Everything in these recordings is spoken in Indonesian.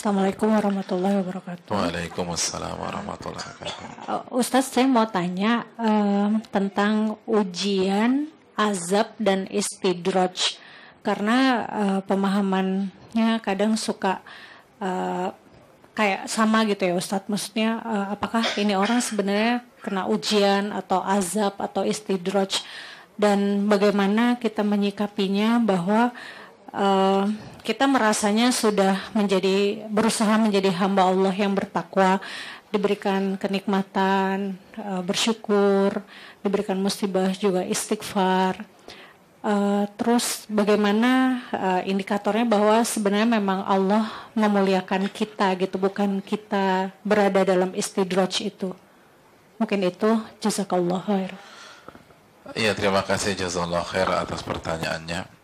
Assalamualaikum warahmatullahi wabarakatuh. Waalaikumsalam warahmatullahi wabarakatuh. Uh, Ustadz, saya mau tanya um, tentang ujian, azab, dan istidraj. Karena uh, pemahamannya kadang suka uh, kayak sama gitu ya Ustadz. Maksudnya uh, apakah ini orang sebenarnya kena ujian atau azab atau istidraj? Dan bagaimana kita menyikapinya bahwa uh, kita merasanya sudah menjadi berusaha menjadi hamba Allah yang bertakwa, diberikan kenikmatan, uh, bersyukur, diberikan musibah juga istighfar. Uh, terus bagaimana uh, indikatornya bahwa sebenarnya memang Allah memuliakan kita gitu, bukan kita berada dalam istidraj itu. Mungkin itu jazakallah khair. Iya, terima kasih jazakallah khair atas pertanyaannya.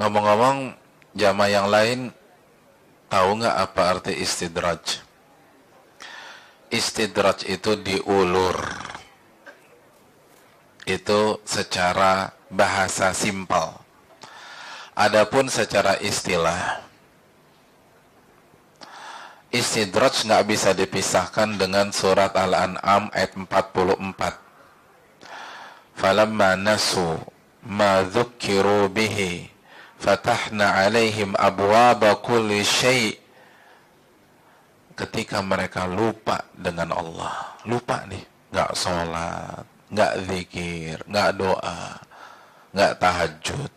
Ngomong-ngomong, jamaah yang lain tahu nggak apa arti istidraj? Istidraj itu diulur. Itu secara bahasa simpel. Adapun secara istilah, istidraj nggak bisa dipisahkan dengan surat Al-An'am ayat 44. Falamma nasu ma bihi fatahna alaihim abwaba kulli syai' ketika mereka lupa dengan Allah. Lupa nih. Nggak sholat nggak zikir nggak doa nggak tahajud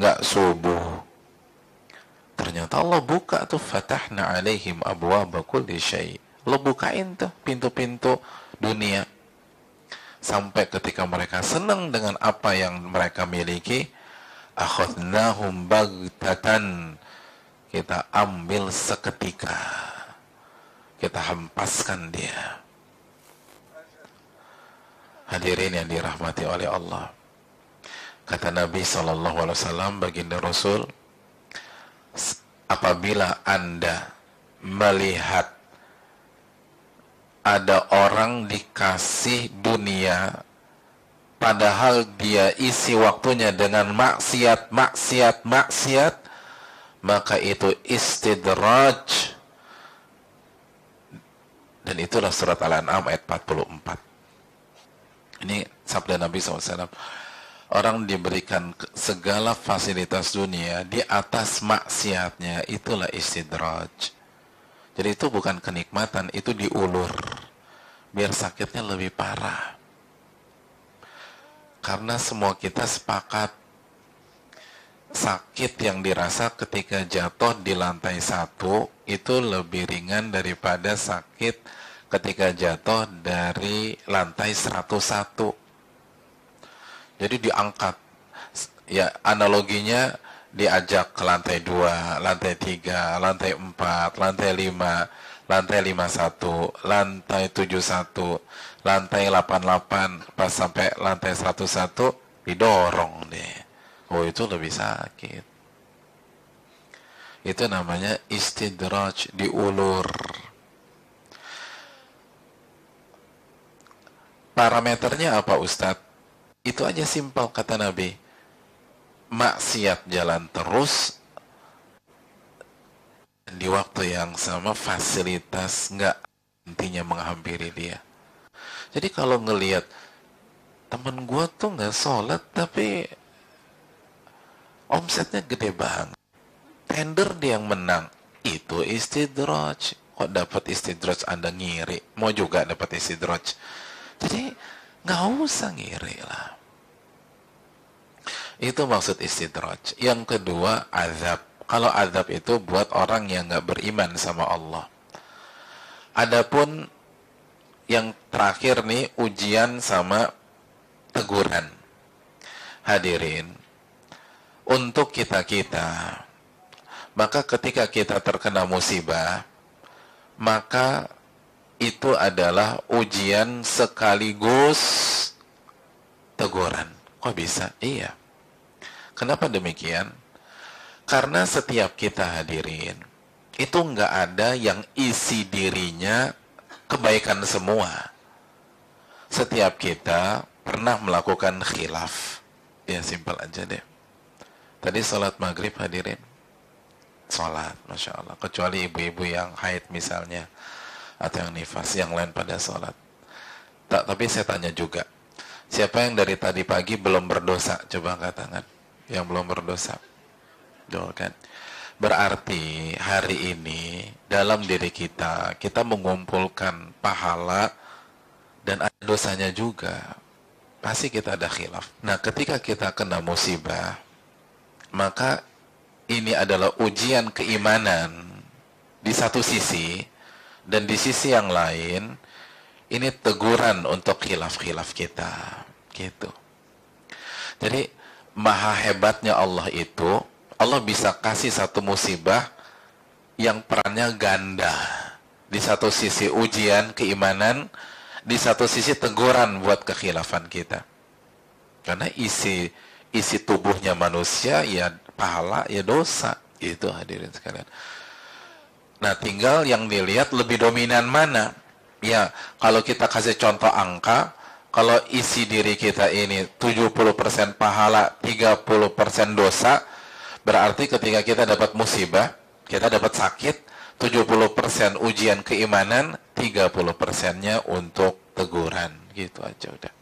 nggak subuh. Ternyata Allah buka tuh. Fatahna alaihim abwaba kulli syai' Allah bukain tuh pintu-pintu dunia. Sampai ketika mereka senang dengan apa yang mereka miliki akhadnahum bagtatan kita ambil seketika. Kita hempaskan dia. Hadirin yang dirahmati oleh Allah. Kata Nabi SAW baginda Rasul apabila anda melihat ada orang dikasih dunia padahal dia isi waktunya dengan maksiat, maksiat, maksiat, maka itu istidraj. Dan itulah surat Al-An'am ayat 44. Ini sabda Nabi SAW. Orang diberikan segala fasilitas dunia di atas maksiatnya, itulah istidraj. Jadi itu bukan kenikmatan, itu diulur. Biar sakitnya lebih parah karena semua kita sepakat. Sakit yang dirasa ketika jatuh di lantai satu itu lebih ringan daripada sakit ketika jatuh dari lantai 101 jadi diangkat. Ya analoginya diajak ke lantai dua, lantai tiga, lantai empat, lantai lima, lantai lima satu, lantai tujuh satu, lantai 88 pas sampai lantai 101 didorong deh. Oh itu lebih sakit. Itu namanya istidraj, diulur. Parameternya apa Ustadz? Itu aja simpel kata Nabi. Maksiat jalan terus di waktu yang sama fasilitas nggak intinya menghampiri dia jadi kalau ngelihat temen gue tuh nggak sholat tapi omsetnya gede banget. Tender dia yang menang. Itu istidraj. Kok dapat istidraj Anda ngiri? Mau juga dapat istidraj. Jadi nggak usah ngiri lah. Itu maksud istidraj. Yang kedua azab. Kalau azab itu buat orang yang nggak beriman sama Allah. Adapun yang terakhir nih ujian sama teguran. Hadirin, untuk kita-kita, maka ketika kita terkena musibah, maka itu adalah ujian sekaligus teguran. Kok bisa? Iya. Kenapa demikian? Karena setiap kita hadirin, itu nggak ada yang isi dirinya kebaikan semua. Setiap kita pernah melakukan khilaf. Ya simpel aja deh. Tadi sholat maghrib hadirin. sholat, masya Allah. Kecuali ibu-ibu yang haid misalnya atau yang nifas, yang lain pada sholat. Tak, tapi saya tanya juga, siapa yang dari tadi pagi belum berdosa? Coba angkat tangan. Yang belum berdosa. Doa kan? Berarti hari ini dalam diri kita, kita mengumpulkan pahala dan ada dosanya juga. Pasti kita ada khilaf. Nah ketika kita kena musibah, maka ini adalah ujian keimanan di satu sisi, dan di sisi yang lain, ini teguran untuk khilaf-khilaf kita. Gitu. Jadi, maha hebatnya Allah itu, Allah bisa kasih satu musibah yang perannya ganda. Di satu sisi ujian keimanan, di satu sisi teguran buat kekhilafan kita. Karena isi isi tubuhnya manusia ya pahala ya dosa. Itu hadirin sekalian. Nah, tinggal yang dilihat lebih dominan mana. Ya, kalau kita kasih contoh angka, kalau isi diri kita ini 70% pahala, 30% dosa, berarti ketika kita dapat musibah, kita dapat sakit, 70% ujian keimanan, 30%-nya untuk teguran. Gitu aja udah.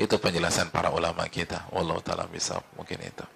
Itu penjelasan para ulama kita. Wallahu taala bisa mungkin itu.